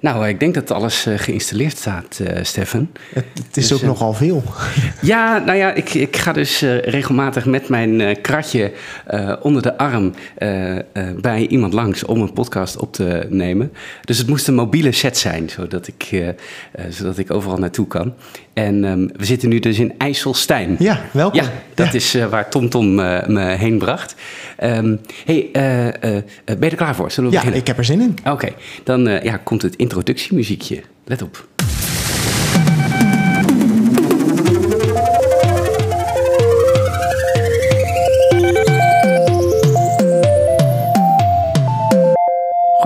Nou, ik denk dat alles uh, geïnstalleerd staat, uh, Stefan. Het, het is dus, ook uh, nogal veel. Ja, nou ja, ik, ik ga dus regelmatig met mijn kratje onder de arm bij iemand langs om een podcast op te nemen. Dus het moest een mobiele set zijn, zodat ik, zodat ik overal naartoe kan. En um, we zitten nu dus in IJsselstein. Ja, welkom. Ja, dat ja. is waar TomTom me, me heen bracht. Um, hey, ben je er klaar voor? Zullen we ja, beginnen? ik heb er zin in. Oké, okay, dan ja, komt het introductiemuziekje. Let op.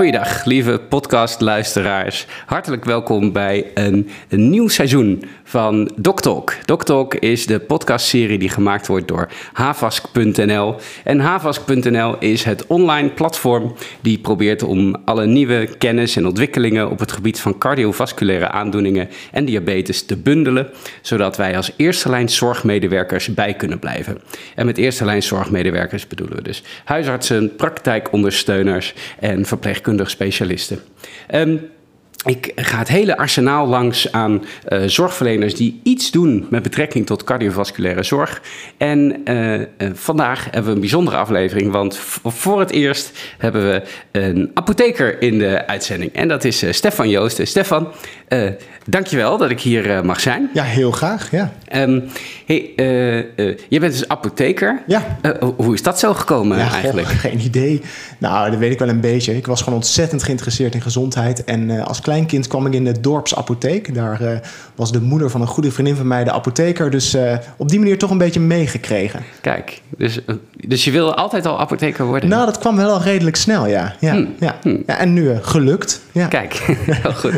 Goeiedag, lieve podcastluisteraars. Hartelijk welkom bij een, nieuw seizoen van DocTalk. DocTalk is de podcastserie die gemaakt wordt door Havask.nl. En Havask.nl is het online platform die probeert om alle nieuwe kennis en ontwikkelingen op het gebied van cardiovasculaire aandoeningen en diabetes te bundelen, zodat wij als eerste lijn zorgmedewerkers bij kunnen blijven. En met eerste lijn zorgmedewerkers bedoelen we dus huisartsen, praktijkondersteuners en verpleegkundige specialisten. Um, ik ga het hele arsenaal langs aan uh, zorgverleners die iets doen met betrekking tot cardiovasculaire zorg. En uh, uh, vandaag hebben we een bijzondere aflevering, want voor het eerst hebben we een apotheker in de uitzending. En dat is Stefan Joosten. Stefan, dankjewel dat ik hier mag zijn. Ja, heel graag. Ja. Um, hey, je bent dus apotheker. Ja. hoe is dat zo gekomen ja, eigenlijk? Goh, geen idee. Nou, dat weet ik wel een beetje. Ik was gewoon ontzettend geïnteresseerd in gezondheid. En als kleinkind kwam ik in de dorpsapotheek. Daar uh, was de moeder van een goede vriendin van mij de apotheker. Dus uh, op die manier toch een beetje meegekregen. Kijk, dus, dus je wilde altijd al apotheker worden? Nou, dat kwam wel al redelijk snel, ja. ja, Hmm. ja. Hmm. ja en nu gelukt. Ja. Kijk, heel goed.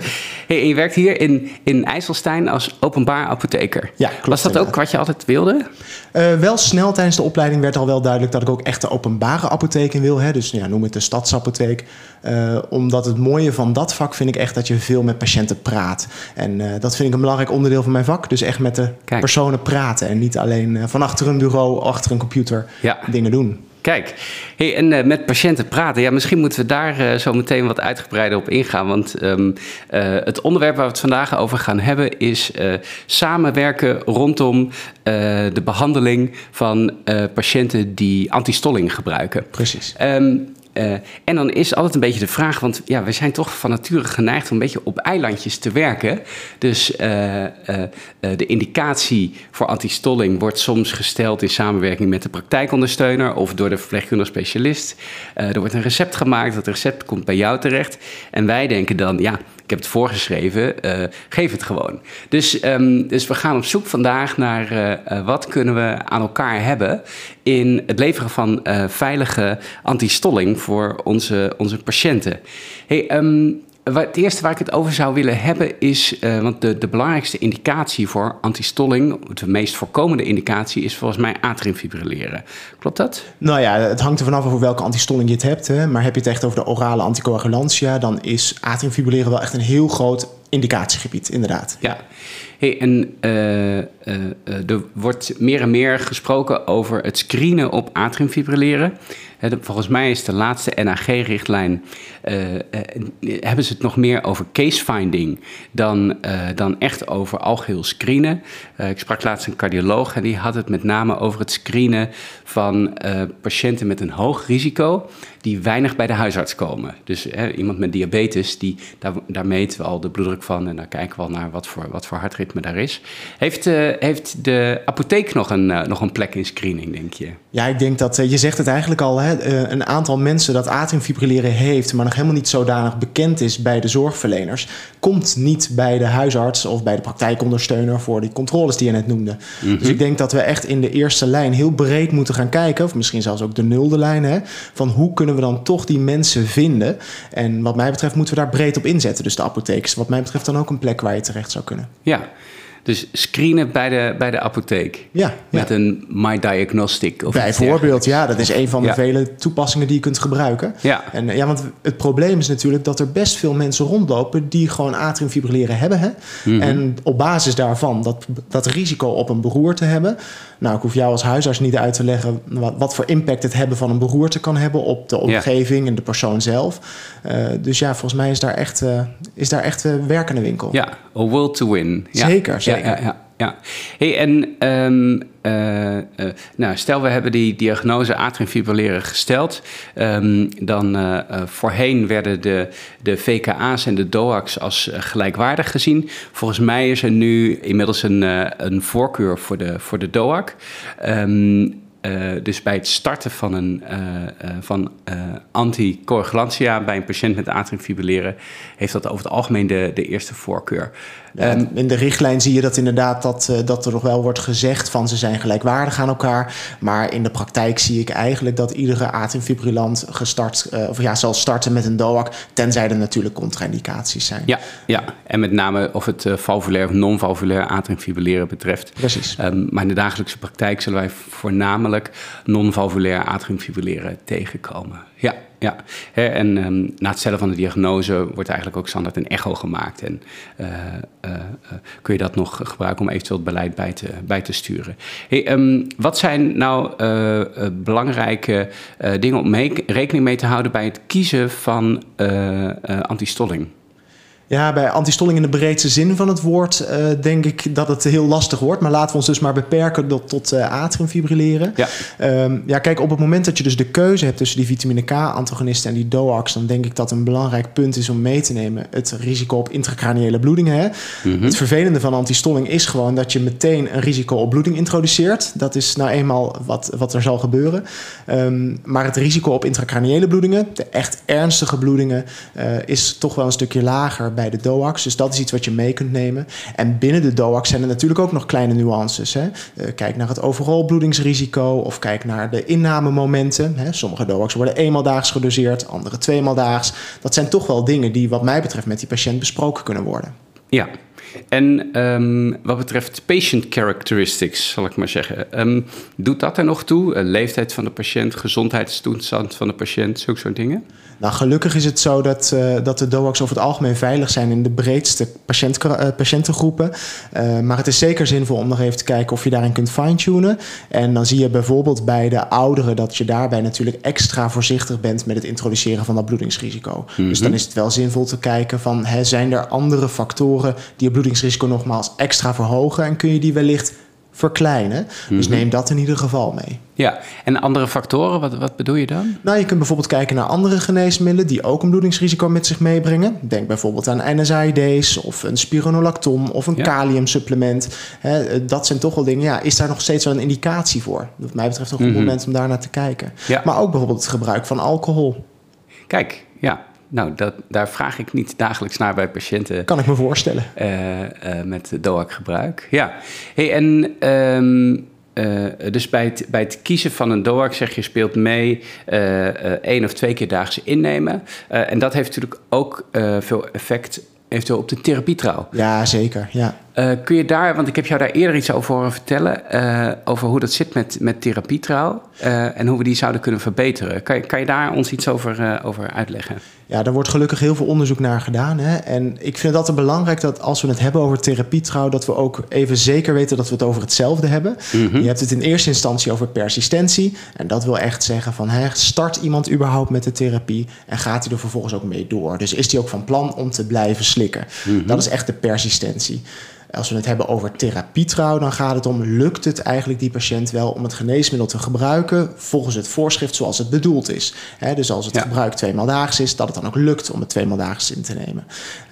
Hey, je werkt hier in, in IJsselstein als openbaar apotheker. Ja, klopt. Was dat ook wat je altijd wilde? Uh, wel snel tijdens de opleiding werd al wel duidelijk dat ik ook echt de openbare apotheek in wil. Hè? Dus ja, noem het de stadsapotheek. Uh, omdat het mooie van dat vak vind ik echt dat je veel met patiënten praat. En uh, dat vind ik een belangrijk onderdeel van mijn vak. Dus echt met de Kijk. personen praten. En niet alleen van achter een bureau, achter een computer Ja. dingen doen. Kijk, hey, en uh, met patiënten praten. Ja, misschien moeten we daar uh, zo meteen wat uitgebreider op ingaan. Want um, uh, het onderwerp waar we het vandaag over gaan hebben is samenwerken rondom de behandeling van patiënten die antistolling gebruiken. Precies. Um, Uh, en dan is altijd een beetje de vraag, want ja, we zijn toch van nature geneigd om een beetje op eilandjes te werken. Dus uh, uh, de indicatie voor antistolling wordt soms gesteld in samenwerking met de praktijkondersteuner of door de verpleegkundige specialist. er wordt een recept gemaakt, dat recept komt bij jou terecht. En wij denken dan, ja, ik heb het voorgeschreven, geef het gewoon. Dus, um, dus we gaan op zoek vandaag naar wat kunnen we aan elkaar hebben in het leveren van veilige antistolling voor onze, onze patiënten. Hey, um, het eerste waar ik het over zou willen hebben is, uh, want de, de belangrijkste indicatie voor antistolling, de meest voorkomende indicatie, is volgens mij atriumfibrilleren. Klopt dat? Nou ja, het hangt er vanaf over welke antistolling je het hebt. Hè. Maar heb je het echt over de orale anticoagulantia, dan is atriumfibrilleren wel echt een heel groot indicatiegebied, inderdaad. Ja. En uh, uh, er wordt meer en meer gesproken over het screenen op atriumfibrilleren. Volgens mij is de laatste NAG-richtlijn, hebben ze het nog meer over case finding dan, dan echt over algeheel screenen. ik sprak laatst een cardioloog en die had het met name over het screenen van patiënten met een hoog risico die weinig bij de huisarts komen. Dus iemand met diabetes, die, daar, daar meten we al de bloeddruk van en daar kijken we al naar wat voor, wat voor hartritme daar is. Heeft, heeft de apotheek nog een, nog een plek in screening, denk je? Ja, ik denk dat, je zegt het eigenlijk al, hè, een aantal mensen dat atriumfibrilleren heeft, maar nog helemaal niet zodanig bekend is bij de zorgverleners, komt niet bij de huisarts of bij de praktijkondersteuner voor die controles die je net noemde. Mm -hmm. Dus ik denk dat we echt in de eerste lijn heel breed moeten gaan kijken, of misschien zelfs ook de nulde lijn, hè, van hoe kunnen we dan toch die mensen vinden. En wat mij betreft moeten we daar breed op inzetten. Dus de apotheek is wat mij betreft dan ook een plek waar je terecht zou kunnen. Ja. Dus screenen bij de, bij de apotheek. Ja, Met een My Diagnostic. Of Bijvoorbeeld, ja, dat is een van de Ja. vele toepassingen die je kunt gebruiken. Ja. En eh, ja, want het probleem is natuurlijk dat er best veel mensen rondlopen die gewoon atriumfibrilleren hebben. Hè? Mhm. En op basis daarvan dat, dat risico op een beroerte hebben. Nou, ik hoef jou als huisarts niet uit te leggen wat, wat voor impact het hebben van een beroerte kan hebben op de omgeving en de persoon zelf. Eh, dus ja, volgens mij is daar echt, eh, is daar echt eh, werk in de winkel. Ja, a will to win. Ja. Zeker, Ja, zeker. Ja, ja. Hey, en ehm, eh, eh, nou, stel we hebben die diagnose atriumfibrilleren gesteld. Ehm, dan eh, voorheen werden de, de VKA's en de DOAC's als gelijkwaardig gezien. Volgens mij is er nu inmiddels een, een voorkeur voor de, voor de DOAC. Ehm, eh, dus bij het starten van, een, van anticoagulantia bij een patiënt met atriumfibrilleren heeft dat over het algemeen de, de eerste voorkeur. Ja, Ehm, in de richtlijn zie je dat inderdaad dat, eh, dat er nog wel wordt gezegd van ze zijn gelijkwaardig aan elkaar. Maar in de praktijk zie ik eigenlijk dat iedere atriumfibrillant gestart, eh, of ja, zal starten met een DOAC, tenzij er natuurlijk contra-indicaties zijn. ja, ja, en met name of het eh, valvulair of non-valvulair atriumfibrilleren betreft. Precies. Ehm, maar in de dagelijkse praktijk zullen wij voornamelijk non-valvulair atriumfibrilleren tegenkomen. Ja, ja. En ehm, na het stellen van de diagnose wordt eigenlijk ook standaard een echo gemaakt. En eh, eh, eh, kun je dat nog gebruiken om eventueel het beleid bij te, bij te sturen. Hey, ehm, wat zijn nou belangrijke dingen om mee, rekening mee te houden bij het kiezen van antistolling? Ja, bij antistolling in de breedste zin van het woord eh, denk ik dat het heel lastig wordt. Maar laten we ons dus maar beperken tot, tot eh, atriumfibrilleren. Ja. Ehm, ja, kijk, op het moment dat je dus de keuze hebt tussen die vitamine K-antagonisten en die DOACs, dan denk ik dat een belangrijk punt is om mee te nemen het risico op intracraniële bloedingen. Hè? Het vervelende van antistolling is gewoon dat je meteen een risico op bloeding introduceert. Dat is nou eenmaal wat, wat er zal gebeuren. Ehm, maar het risico op intracraniële bloedingen, de echt ernstige bloedingen, eh, is toch wel een stukje lager bij de DOACs. Dus dat is iets wat je mee kunt nemen. En binnen de DOACs zijn er natuurlijk ook nog kleine nuances. Hè? Eh, kijk naar het overal bloedingsrisico of kijk naar de innamemomenten. Hè? Sommige DOACs worden eenmaal daags gedoseerd, andere tweemaal daags. Dat zijn toch wel dingen die wat mij betreft met die patiënt besproken kunnen worden. Ja, en ehm, wat betreft patient characteristics, zal ik maar zeggen, ehm, doet dat er nog toe? Eh, leeftijd van de patiënt, gezondheidstoestand van de patiënt, zulke soort dingen? Nou, gelukkig is het zo dat, eh, dat de DOACs over het algemeen veilig zijn in de breedste patiënt, eh, patiëntengroepen. Maar het is zeker zinvol om nog even te kijken of je daarin kunt fine-tunen. En dan zie je bijvoorbeeld bij de ouderen dat je daarbij natuurlijk extra voorzichtig bent met het introduceren van dat bloedingsrisico. Dus dan is het wel zinvol te kijken van hè, zijn er andere factoren die het bloedingsrisico nogmaals extra verhogen en kun je die wellicht verkleinen. Dus neem dat in ieder geval mee. Ja, en andere factoren, wat, wat bedoel je dan? Nou, je kunt bijvoorbeeld kijken naar andere geneesmiddelen die ook een bloedingsrisico met zich meebrengen. Denk bijvoorbeeld aan NSAID's of een spironolacton of een Ja. kaliumsupplement. Dat zijn toch wel dingen. Ja, is daar nog steeds wel een indicatie voor? Wat mij betreft een goed moment om daar naar te kijken. Ja. Maar ook bijvoorbeeld het gebruik van alcohol. Kijk, ja, nou, dat, daar vraag ik niet dagelijks naar bij patiënten Kan ik me voorstellen. eh, eh, met DOAC-gebruik. Ja, hey, en ehm, eh, dus bij het, bij het kiezen van een DOAC zeg je speelt mee één of twee keer daags innemen. En dat heeft natuurlijk ook veel effect eventueel op de therapietrouw. Ja, zeker. Ja. Eh, kun je daar, want ik heb jou daar eerder iets over horen vertellen, eh, over hoe dat zit met, met therapietrouw eh, en hoe we die zouden kunnen verbeteren. Kan je, kan je daar ons iets over, over uitleggen? Ja, daar wordt gelukkig heel veel onderzoek naar gedaan. Hè? En ik vind het altijd belangrijk dat als we het hebben over therapietrouw, dat we ook even zeker weten dat we het over hetzelfde hebben. Je hebt het in eerste instantie over persistentie. En dat wil echt zeggen van hè, start iemand überhaupt met de therapie en gaat hij er vervolgens ook mee door. Dus is hij ook van plan om te blijven slikken. Dat is echt de persistentie. Als we het hebben over therapietrouw, dan gaat het om: lukt het eigenlijk die patiënt wel om het geneesmiddel te gebruiken volgens het voorschrift zoals het bedoeld is? Dus als het Ja. gebruik tweemaal daags is, dat het dan ook lukt om het tweemaal daags in te nemen.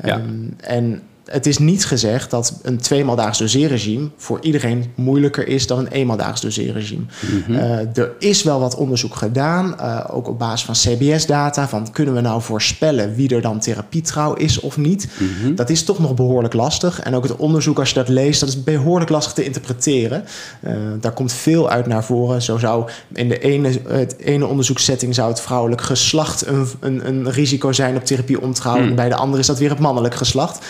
Ja. Ehm, en het is niet gezegd dat een tweemaal daags doseerregime voor iedereen moeilijker is dan een eenmaal daags doseerregime. Eh, er is wel wat onderzoek gedaan, eh, ook op basis van CBS-data, van kunnen we nou voorspellen wie er dan therapietrouw is of niet. Dat is toch nog behoorlijk lastig. En ook het onderzoek, als je dat leest, dat is behoorlijk lastig te interpreteren. Eh, daar komt veel uit naar voren. Zo zou in de ene, het ene onderzoekssetting zou het vrouwelijk geslacht een, een, een risico zijn op therapie ontrouw. En bij de andere is dat weer het mannelijk geslacht.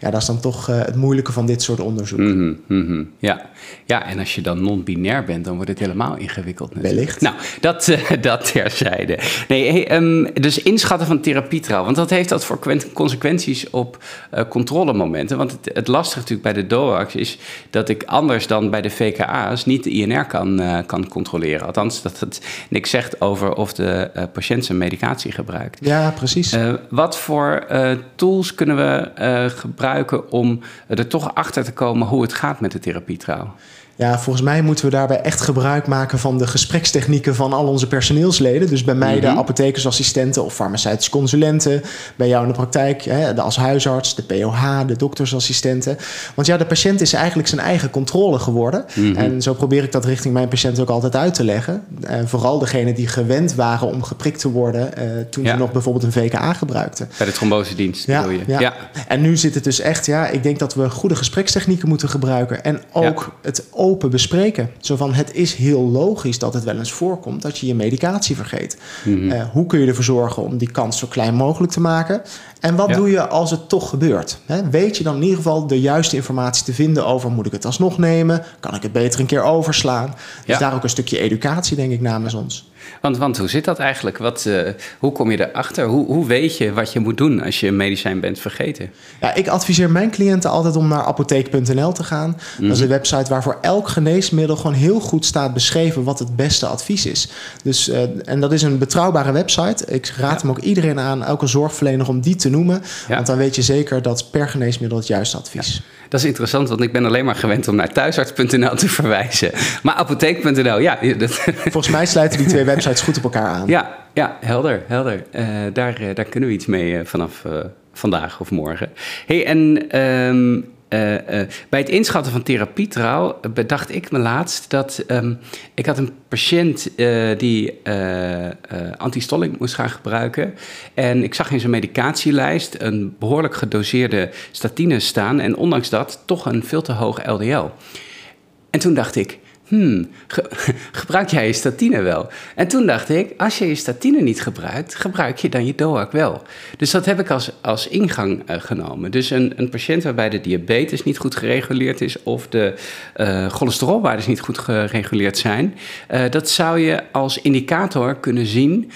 Ja, dat is dan toch het moeilijke van dit soort onderzoek. Mhm, mhm. ja. ja, en als je dan non-binair bent, dan wordt het helemaal ingewikkeld. Natuurlijk. Wellicht. Nou, dat, dat terzijde. Nee, hey, ehm, dus inschatten van therapietrouw, want wat heeft dat voor consequenties op controlemomenten? Want het, het lastige natuurlijk bij de DOAX is dat ik anders dan bij de VKA's niet de INR kan, kan controleren. Althans, dat het niks zegt over of de patiënt zijn medicatie gebruikt. Ja, precies. wat voor tools kunnen we gebruiken om er toch achter te komen hoe het gaat met de therapietrouw? Ja, volgens mij moeten we daarbij echt gebruik maken van de gesprekstechnieken van al onze personeelsleden. Dus bij mij de Mhm. apothekersassistenten of farmaceutische consulenten. Bij jou in de praktijk, hè, de als huisarts, de POH, de doktersassistenten. Want ja, de patiënt is eigenlijk zijn eigen controle geworden. Mhm. En zo probeer ik dat richting mijn patiënt ook altijd uit te leggen. En vooral degene die gewend waren om geprikt te worden eh, toen Ja. ze nog bijvoorbeeld een VKA gebruikten. Bij de trombosedienst Ja, bedoel je? ja. En nu zit het dus echt, ja, ik denk dat we goede gesprekstechnieken moeten gebruiken. En ook het open bespreken. Zo van, het is heel logisch dat het wel eens voorkomt dat je je medicatie vergeet. Mhm. Eh, hoe kun je ervoor zorgen om die kans zo klein mogelijk te maken? En wat Ja. doe je als het toch gebeurt? Weet je dan in ieder geval de juiste informatie te vinden over... moet ik het alsnog nemen? Kan ik het beter een keer overslaan? Dus Ja. daar ook een stukje educatie, denk ik, namens ons. Want, want hoe zit dat eigenlijk? Wat, eh, hoe kom je erachter? Hoe, hoe weet je wat je moet doen als je een medicijn bent vergeten? Ja, ik adviseer mijn cliënten altijd om naar apotheek.nl te gaan. Dat is een website waar voor elk geneesmiddel gewoon heel goed staat beschreven wat het beste advies is. Dus, eh, en dat is een betrouwbare website. Ik raad hem ook iedereen aan, elke zorgverlener, om die te noemen. Ja. Want dan weet je zeker dat per geneesmiddel het juiste advies is. Dat is interessant, want ik ben alleen maar gewend om naar thuisarts.nl te verwijzen. Maar apotheek.nl, ja, dat, Volgens mij sluiten die twee websites goed op elkaar aan. ja, ja helder, helder. Eh, daar, eh, daar kunnen we iets mee eh, vanaf vandaag of morgen. hey, en ehm, eh, eh, bij het inschatten van therapietrouw bedacht ik me laatst dat ehm, ik had een patiënt eh, die antistolling moest gaan gebruiken. En ik zag in zijn medicatielijst een behoorlijk gedoseerde statine staan. En ondanks dat toch een veel te hoog LDL. En toen dacht ik, hmm, ge- gebruik jij je statine wel? En toen dacht ik, als je je statine niet gebruikt, gebruik je dan je DOAC wel. Dus dat heb ik als, als ingang eh, genomen. Dus een, een patiënt waarbij de diabetes niet goed gereguleerd is of de eh cholesterolwaardes niet goed gereguleerd zijn, eh, dat zou je als indicator kunnen zien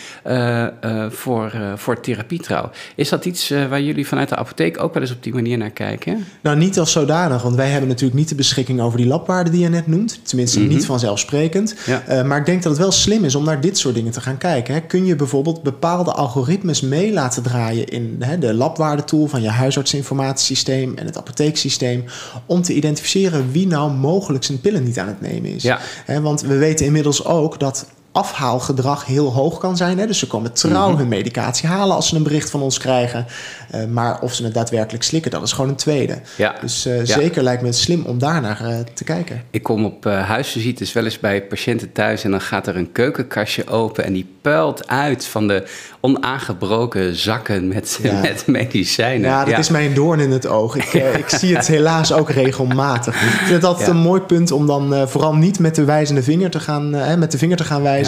voor, voor therapietrouw. Is dat iets waar jullie vanuit de apotheek ook wel eens op die manier naar kijken? Nou, niet als zodanig, want wij hebben natuurlijk niet de beschikking over die labwaarden die je net noemt. Tenminste, niet vanzelfsprekend. Ja. Eh, maar ik denk dat het wel slim is om naar dit soort dingen te gaan kijken. Hè. Kun je bijvoorbeeld bepaalde algoritmes mee laten draaien in hè, de labwaardetool van je huisartsinformatiesysteem en het apotheeksysteem. Om te identificeren wie nou mogelijk zijn pillen niet aan het nemen is. Ja. Hè, want we weten inmiddels ook dat afhaalgedrag heel hoog kan zijn. Hè? Dus ze komen trouw Mhm. hun medicatie halen als ze een bericht van ons krijgen. Eh, maar of ze het daadwerkelijk slikken, dat is gewoon een tweede. Ja. Dus eh, zeker lijkt me het slim om daarnaar eh, te kijken. Ik kom op huisvisites wel eens bij patiënten thuis en dan gaat er een keukenkastje open en die puilt uit van de onaangebroken zakken met, Ja. met medicijnen. Ja, dat is mij een doorn in het oog. Ik, ik zie het helaas ook regelmatig. Ik vind het altijd een mooi punt om dan vooral niet met de wijzende vinger te gaan, met de vinger te gaan wijzen,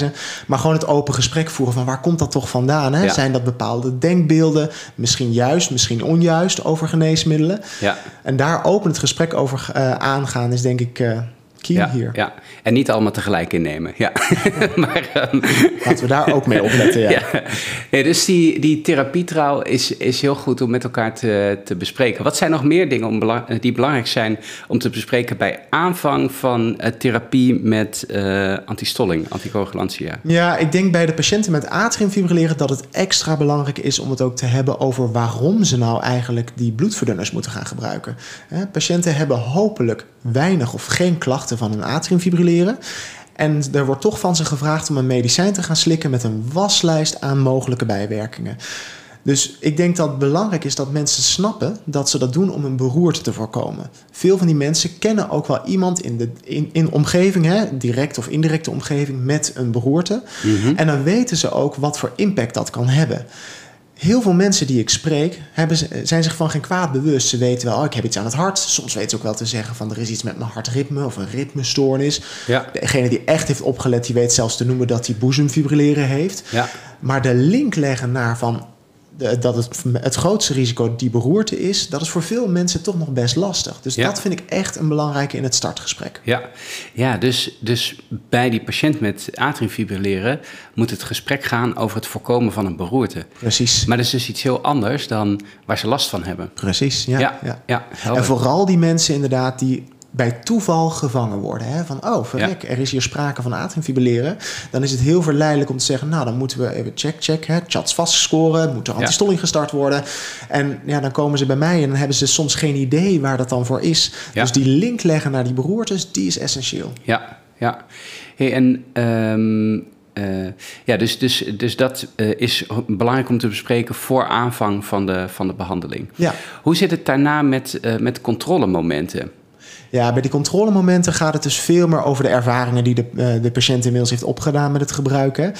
maar gewoon het open gesprek voeren van waar komt dat toch vandaan? Hè? Zijn dat bepaalde denkbeelden, misschien juist, misschien onjuist over geneesmiddelen? Ja. En daar open het gesprek over eh, aangaan is denk ik eh key Ja, hier. ja, en niet allemaal tegelijk innemen. Ja. maar, ehm, Laten we daar ook mee opletten. Ja. ja. Dus die, die therapietrouw is, is heel goed om met elkaar te, te bespreken. Wat zijn nog meer dingen om die belangrijk zijn om te bespreken bij aanvang van eh, therapie met eh antistolling, anticoagulantia? Ja, ik denk bij de patiënten met atriumfibrilleren dat het extra belangrijk is om het ook te hebben over waarom ze nou eigenlijk die bloedverdunners moeten gaan gebruiken. Patiënten hebben hopelijk weinig of geen klachten van een atriumfibrilleren. En er wordt toch van ze gevraagd om een medicijn te gaan slikken met een waslijst aan mogelijke bijwerkingen. Dus ik denk dat het belangrijk is dat mensen snappen dat ze dat doen om een beroerte te voorkomen. Veel van die mensen kennen ook wel iemand in de in, in omgeving, hè, direct of indirecte omgeving, met een beroerte. En dan weten ze ook wat voor impact dat kan hebben. Heel veel mensen die ik spreek hebben, zijn zich van geen kwaad bewust. Ze weten wel, oh, ik heb iets aan het hart. Soms weten ze ook wel te zeggen van er is iets met mijn hartritme of een ritmestoornis. Ja. Degene die echt heeft opgelet, die weet zelfs te noemen dat hij boezemfibrilleren heeft. Ja. Maar de link leggen naar van dat het, het grootste risico die beroerte is, dat is voor veel mensen toch nog best lastig. Dus Ja. dat vind ik echt een belangrijke in het startgesprek. Ja, ja dus, dus bij die patiënt met atriumfibrilleren moet het gesprek gaan over het voorkomen van een beroerte. Precies. Maar dat is dus iets heel anders dan waar ze last van hebben. Precies, ja. ja, ja. En vooral die mensen inderdaad die bij toeval gevangen worden. Hè? Van, oh, verrek, er is hier sprake van atriumfibrilleren. Dan is het heel verleidelijk om te zeggen... nou, dan moeten we even check, check, hè, chats vastscoren... moet er Ja. antistolling gestart worden. En ja, dan komen ze bij mij en dan hebben ze soms geen idee waar dat dan voor is. Ja. Dus die link leggen naar die beroertes, die is essentieel. Ja, ja. Hey, en ehm, eh, ja, dus, dus, dus dat eh, is belangrijk om te bespreken voor aanvang van de, van de behandeling. Ja. Hoe zit het daarna met, eh, met controlemomenten? Ja, bij die controlemomenten gaat het dus veel meer over de ervaringen die de, eh, de patiënt inmiddels heeft opgedaan met het gebruiken.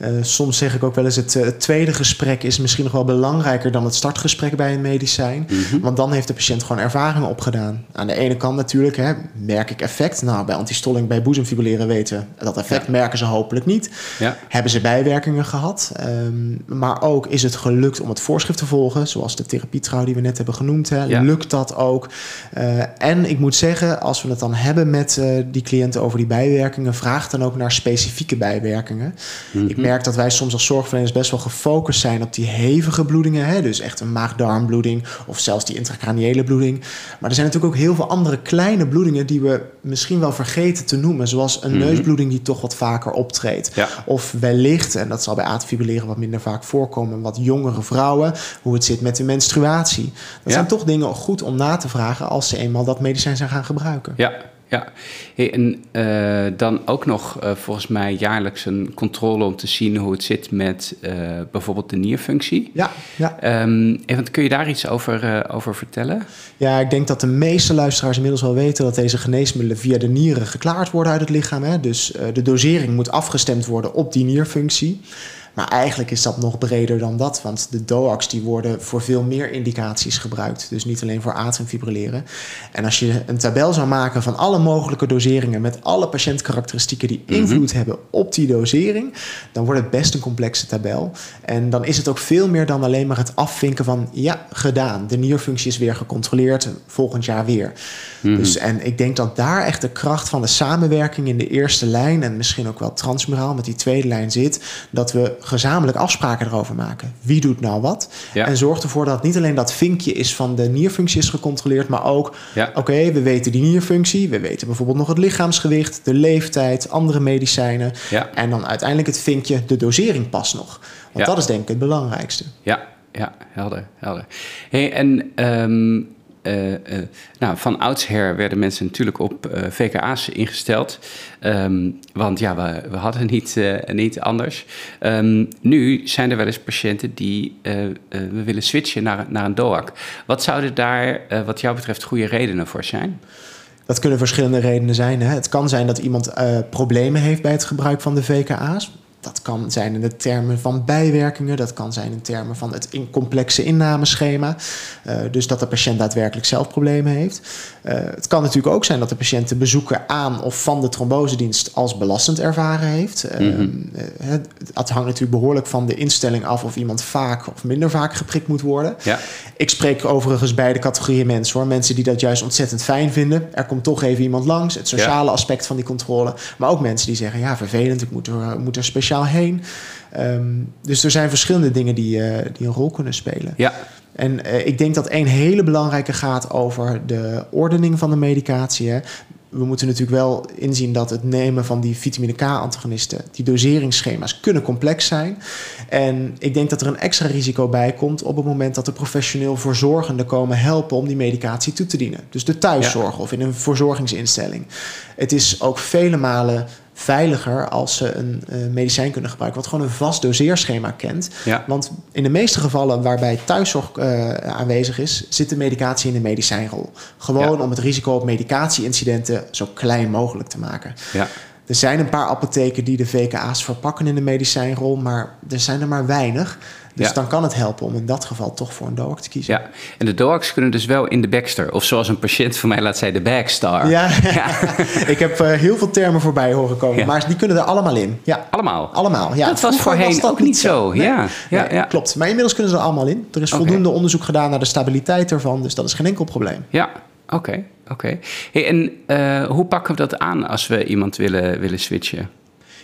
Eh, soms zeg ik ook wel eens: het, eh, het tweede gesprek is misschien nog wel belangrijker dan het startgesprek bij een medicijn. Want dan heeft de patiënt gewoon ervaringen opgedaan. Aan de ene kant natuurlijk, hè, merk ik effect. Nou, bij antistolling, bij boezemfibrilleren weten we dat effect Ja. merken ze hopelijk niet. Ja, Hebben ze bijwerkingen gehad? Ehm, maar ook is het gelukt om het voorschrift te volgen, zoals de therapietrouw die we net hebben genoemd. Hè? Ja. Lukt dat ook? Eh, en ik moet zeggen, als we het dan hebben met die cliënten over die bijwerkingen, vraag dan ook naar specifieke bijwerkingen. Ik merk dat wij soms als zorgverleners best wel gefocust zijn op die hevige bloedingen, hè? dus echt een maag-darmbloeding of zelfs die intracraniële bloeding. Maar er zijn natuurlijk ook heel veel andere kleine bloedingen die we misschien wel vergeten te noemen, zoals een neusbloeding die toch wat vaker optreedt. Ja. Of wellicht, en dat zal bij atriumfibrilleren wat minder vaak voorkomen, wat jongere vrouwen, hoe het zit met de menstruatie. Dat Ja. zijn toch dingen goed om na te vragen als ze eenmaal dat medicijn zijn gaan gebruiken. ja, ja. Hey, en eh, dan ook nog eh, volgens mij jaarlijks een controle om te zien hoe het zit met eh, bijvoorbeeld de nierfunctie. Ja, ja. Even, kun je daar iets over, over vertellen? ja, ik denk dat de meeste luisteraars inmiddels wel weten dat deze geneesmiddelen via de nieren geklaard worden uit het lichaam. Hè? Dus de dosering moet afgestemd worden op die nierfunctie. Maar eigenlijk is dat nog breder dan dat, want de DOACs die worden voor veel meer indicaties gebruikt. Dus niet alleen voor atriumfibrilleren. En als je een tabel zou maken van alle mogelijke doseringen met alle patiëntkarakteristieken die invloed hebben op die dosering, dan wordt het best een complexe tabel. En dan is het ook veel meer dan alleen maar het afvinken van ja, gedaan. De nierfunctie is weer gecontroleerd, volgend jaar weer. Dus, en ik denk dat daar echt de kracht van de samenwerking in de eerste lijn en misschien ook wel transmuraal met die tweede lijn zit, dat we gezamenlijk afspraken erover maken. Wie doet nou wat? Ja. En zorgt ervoor dat niet alleen dat vinkje is van de nierfunctie is gecontroleerd, maar ook, Ja. oké, we weten die nierfunctie, we weten bijvoorbeeld nog het lichaamsgewicht, de leeftijd, andere medicijnen. Ja. En dan uiteindelijk het vinkje, de dosering past nog. Want dat is denk ik het belangrijkste. Ja, ja, helder, helder. Hey, en ehm, eh, eh, nou, van oudsher werden mensen natuurlijk op eh, VKA's ingesteld. Ehm, want ja, we, we hadden niet, niet anders. Ehm, nu zijn er wel eens patiënten die we willen switchen naar, naar een DOAC. Wat zouden daar, wat jou betreft, goede redenen voor zijn? Dat kunnen verschillende redenen zijn. Hè. Het kan zijn dat iemand problemen heeft bij het gebruik van de VKA's. Dat kan zijn in de termen van bijwerkingen. Dat kan zijn in termen van het in complexe innameschema. Eh, dus dat de patiënt daadwerkelijk zelf problemen heeft. Eh, het kan natuurlijk ook zijn dat de patiënt de bezoeken aan of van de trombosedienst als belastend ervaren heeft. Eh, eh, het, het hangt natuurlijk behoorlijk van de instelling af of iemand vaak of minder vaak geprikt moet worden. Ja, Ik spreek overigens beide categorieën mensen hoor. Mensen die dat juist ontzettend fijn vinden. Er komt toch even iemand langs. Het sociale aspect van die controle. Maar ook mensen die zeggen: ja, vervelend, ik moet er, moet er speciaal heen. Ehm, dus er zijn verschillende dingen die, eh, die een rol kunnen spelen. ja, En eh, ik denk dat één hele belangrijke gaat over de ordening van de medicatie. Hè. We moeten natuurlijk wel inzien dat het nemen van die vitamine K-antagonisten, die doseringsschema's, kunnen complex zijn. En ik denk dat er een extra risico bij komt op het moment dat de professioneel verzorgenden komen helpen om die medicatie toe te dienen. Dus de thuiszorg of in een verzorgingsinstelling. Het is ook vele malen veiliger als ze een eh, medicijn kunnen gebruiken, wat gewoon een vast doseerschema kent. ja, Want in de meeste gevallen waarbij thuiszorg eh, aanwezig is, zit de medicatie in de medicijnrol. Gewoon Ja. om het risico op medicatieincidenten zo klein mogelijk te maken. ja. Er zijn een paar apotheken die de VKA's verpakken in de medicijnrol, maar er zijn er maar weinig. Dus Ja. dan kan het helpen om in dat geval toch voor een DOAC te kiezen. Ja, en de DOACs kunnen dus wel in de Baxter. Of zoals een patiënt van mij laat zei, de Bagstar. Ja, ik heb eh, heel veel termen voorbij horen komen, Ja. maar die kunnen er allemaal in. Ja, Allemaal. allemaal. Ja, dat was Vroeger voorheen dat ook niet zo. Nee. Ja, ja, Nee. Klopt, maar inmiddels kunnen ze er allemaal in. Er is voldoende onderzoek gedaan naar de stabiliteit ervan, dus dat is geen enkel probleem. Ja, oké. Oké. Hey, en eh, hoe pakken we dat aan als we iemand willen, willen switchen?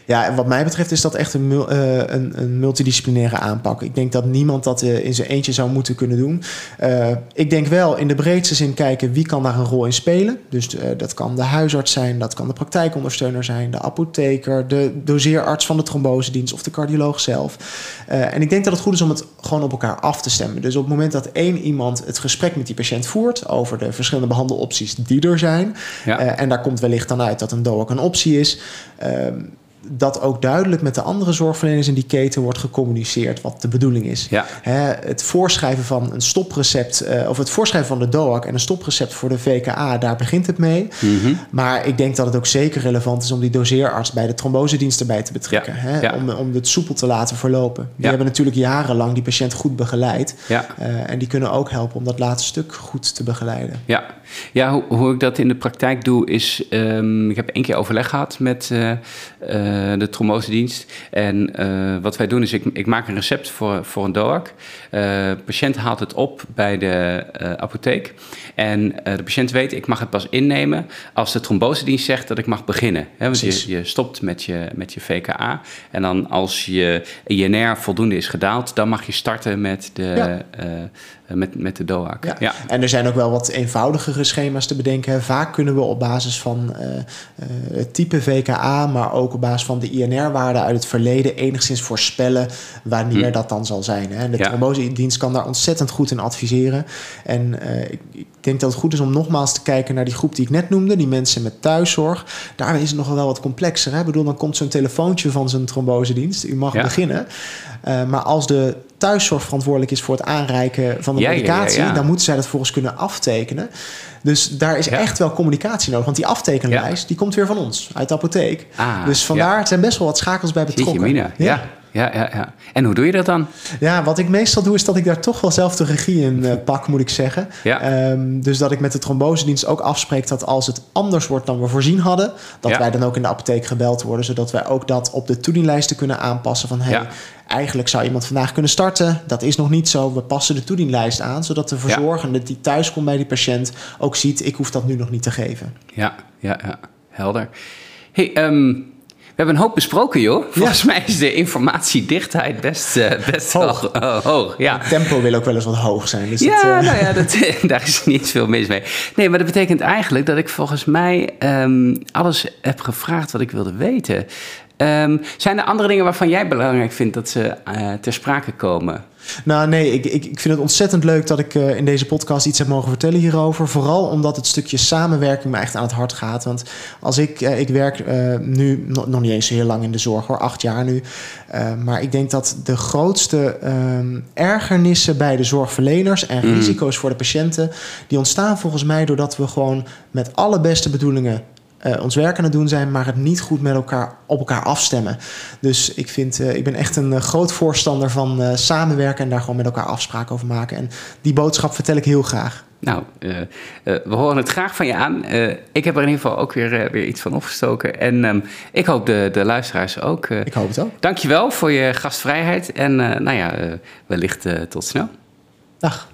Ja, en wat mij betreft is dat echt een, eh, een, een multidisciplinaire aanpak. Ik denk dat niemand dat eh, in zijn eentje zou moeten kunnen doen. Eh, ik denk wel in de breedste zin kijken wie kan daar een rol in spelen. Dus dat kan de huisarts zijn, dat kan de praktijkondersteuner zijn, de apotheker, de doseerarts van de trombosedienst of de cardioloog zelf. En ik denk dat het goed is om het gewoon op elkaar af te stemmen. Dus op het moment dat één iemand het gesprek met die patiënt voert over de verschillende behandelopties die er zijn, Ja. en daar komt wellicht dan uit dat een DOAC een optie is. ehm, dat ook duidelijk met de andere zorgverleners in die keten wordt gecommuniceerd wat de bedoeling is. Ja. Hè, het voorschrijven van een stoprecept, eh, of het voorschrijven van de DOAC en een stoprecept voor de VKA, daar begint het mee. Mhm. Maar ik denk dat het ook zeker relevant is om die doseerarts bij de trombosedienst erbij te betrekken. Ja, Hè, ja. Om, om het soepel te laten verlopen. Die hebben natuurlijk jarenlang die patiënt goed begeleid. Eh, en die kunnen ook helpen om dat laatste stuk goed te begeleiden. Ja, ja hoe, hoe ik dat in de praktijk doe is... ehm, ik heb één keer overleg gehad met eh, de trombosedienst. En eh, wat wij doen is, ik, ik maak een recept voor, voor een DOAC. Eh, de patiënt haalt het op bij de eh, apotheek. En eh, de patiënt weet, ik mag het pas innemen als de trombosedienst zegt dat ik mag beginnen. Hè, want je, je stopt met je, met je VKA. En dan als je INR voldoende is gedaald, dan mag je starten met de, Ja. Eh, met, met de DOAC. Ja. ja. En er zijn ook wel wat eenvoudigere schema's te bedenken. Vaak kunnen we op basis van eh, eh, het type VKA, maar ook op basis van de INR-waarde uit het verleden enigszins voorspellen wanneer Hm. dat dan zal zijn. Hè. De Ja. trombosedienst kan daar ontzettend goed in adviseren. En ik, ik denk dat het goed is om nogmaals te kijken naar die groep die ik net noemde, die mensen met thuiszorg. Daar is het nog wel wat complexer. Hè. Ik bedoel, dan komt zo'n telefoontje van zijn trombosedienst. U mag Ja. beginnen. Eh, maar als de thuiszorg verantwoordelijk is voor het aanreiken van de Ja, medicatie, ja. dan moeten zij dat vervolgens kunnen aftekenen. Dus daar is echt wel communicatie nodig. Want die aftekenlijst die komt weer van ons, uit de apotheek. Ah, dus vandaar, het zijn best wel wat schakels bij betrokken. mina, ja. Ja, ja, ja. En hoe doe je dat dan? Ja, wat ik meestal doe is dat ik daar toch wel zelf de regie in eh, pak, moet ik zeggen. Ja. Ehm, dus dat ik met de trombosedienst ook afspreek dat als het anders wordt dan we voorzien hadden, dat Ja. wij dan ook in de apotheek gebeld worden, zodat wij ook dat op de toedienlijsten kunnen aanpassen van hey, Ja. eigenlijk zou iemand vandaag kunnen starten. Dat is nog niet zo. We passen de toedienlijst aan, zodat de verzorgende die thuis komt bij die patiënt ook ziet, ik hoef dat nu nog niet te geven. Ja, ja, ja. Helder. hey, we hebben een hoop besproken, joh. Volgens mij is de informatiedichtheid best, eh, best Hoog. wel eh, hoog. Ja. Tempo wil ook wel eens wat hoog zijn. Dus Ja, dat, eh, nou ja, dat, daar is niet veel mis mee. Nee, maar dat betekent eigenlijk dat ik volgens mij ehm, alles heb gevraagd wat ik wilde weten. Ehm, zijn er andere dingen waarvan jij belangrijk vindt dat ze ter sprake komen? Nou nee, ik, ik, ik vind het ontzettend leuk dat ik eh, in deze podcast iets heb mogen vertellen hierover. Vooral omdat het stukje samenwerking me echt aan het hart gaat. Want als ik, eh, ik werk eh, nu no- nog niet eens heel lang in de zorg hoor, acht jaar nu. Maar ik denk dat de grootste ehm, ergernissen bij de zorgverleners en Mm. risico's voor de patiënten, die ontstaan volgens mij doordat we gewoon met alle beste bedoelingen eh, ons werk aan het doen zijn, maar het niet goed met elkaar op elkaar afstemmen. Dus ik, vind, eh, ik ben echt een eh, groot voorstander van samenwerken en daar gewoon met elkaar afspraken over maken. En die boodschap vertel ik heel graag. Nou, we horen het graag van je aan. Ik heb er in ieder geval ook weer, weer iets van opgestoken. En ehm, ik hoop de, de luisteraars ook. Ik hoop het ook. Dankjewel voor je gastvrijheid. En nou ja, wellicht tot snel. Dag.